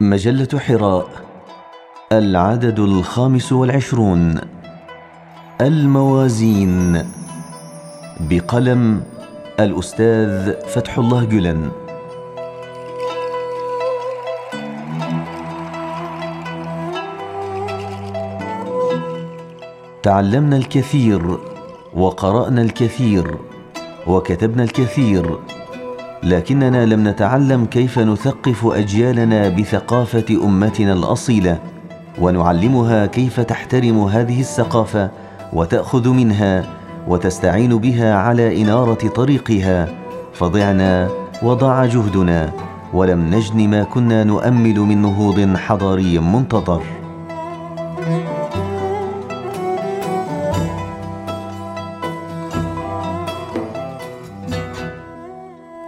مجلة حراء العدد الخامس والعشرون الموازين بقلم الأستاذ فتح الله جلن. تعلمنا الكثير وقرأنا الكثير وكتبنا الكثير. لكننا لم نتعلم كيف نثقف أجيالنا بثقافة أمتنا الأصيلة ونعلمها كيف تحترم هذه الثقافة وتأخذ منها وتستعين بها على إنارة طريقها. فضعنا وضاع جهدنا ولم نجن ما كنا نؤمل من نهوض حضاري منتظر.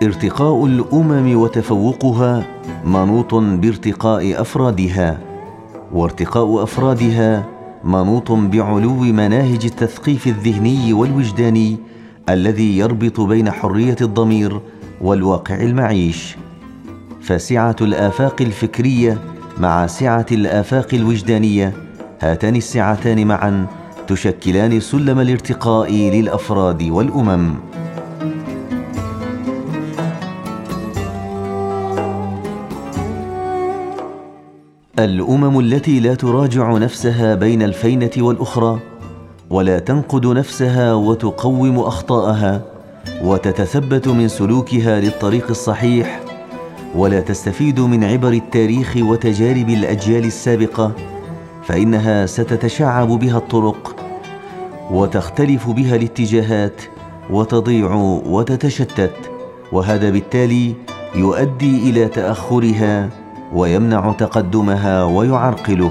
ارتقاء الأمم وتفوقها منوط بارتقاء أفرادها وارتقاء أفرادها منوط بعلو مناهج التثقيف الذهني والوجداني الذي يربط بين حرية الضمير والواقع المعيش. فسعة الآفاق الفكرية مع سعة الآفاق الوجدانية هاتان السعتان معا تشكلان سلم الارتقاء للأفراد والأمم. الأمم التي لا تراجع نفسها بين الفينة والأخرى ولا تنقد نفسها وتقوم أخطاءها وتتثبت من سلوكها للطريق الصحيح ولا تستفيد من عبر التاريخ وتجارب الأجيال السابقة فإنها ستتشعب بها الطرق وتختلف بها الاتجاهات وتضيع وتتشتت وهذا بالتالي يؤدي إلى تأخرها ويمنع تقدمها ويعرقله.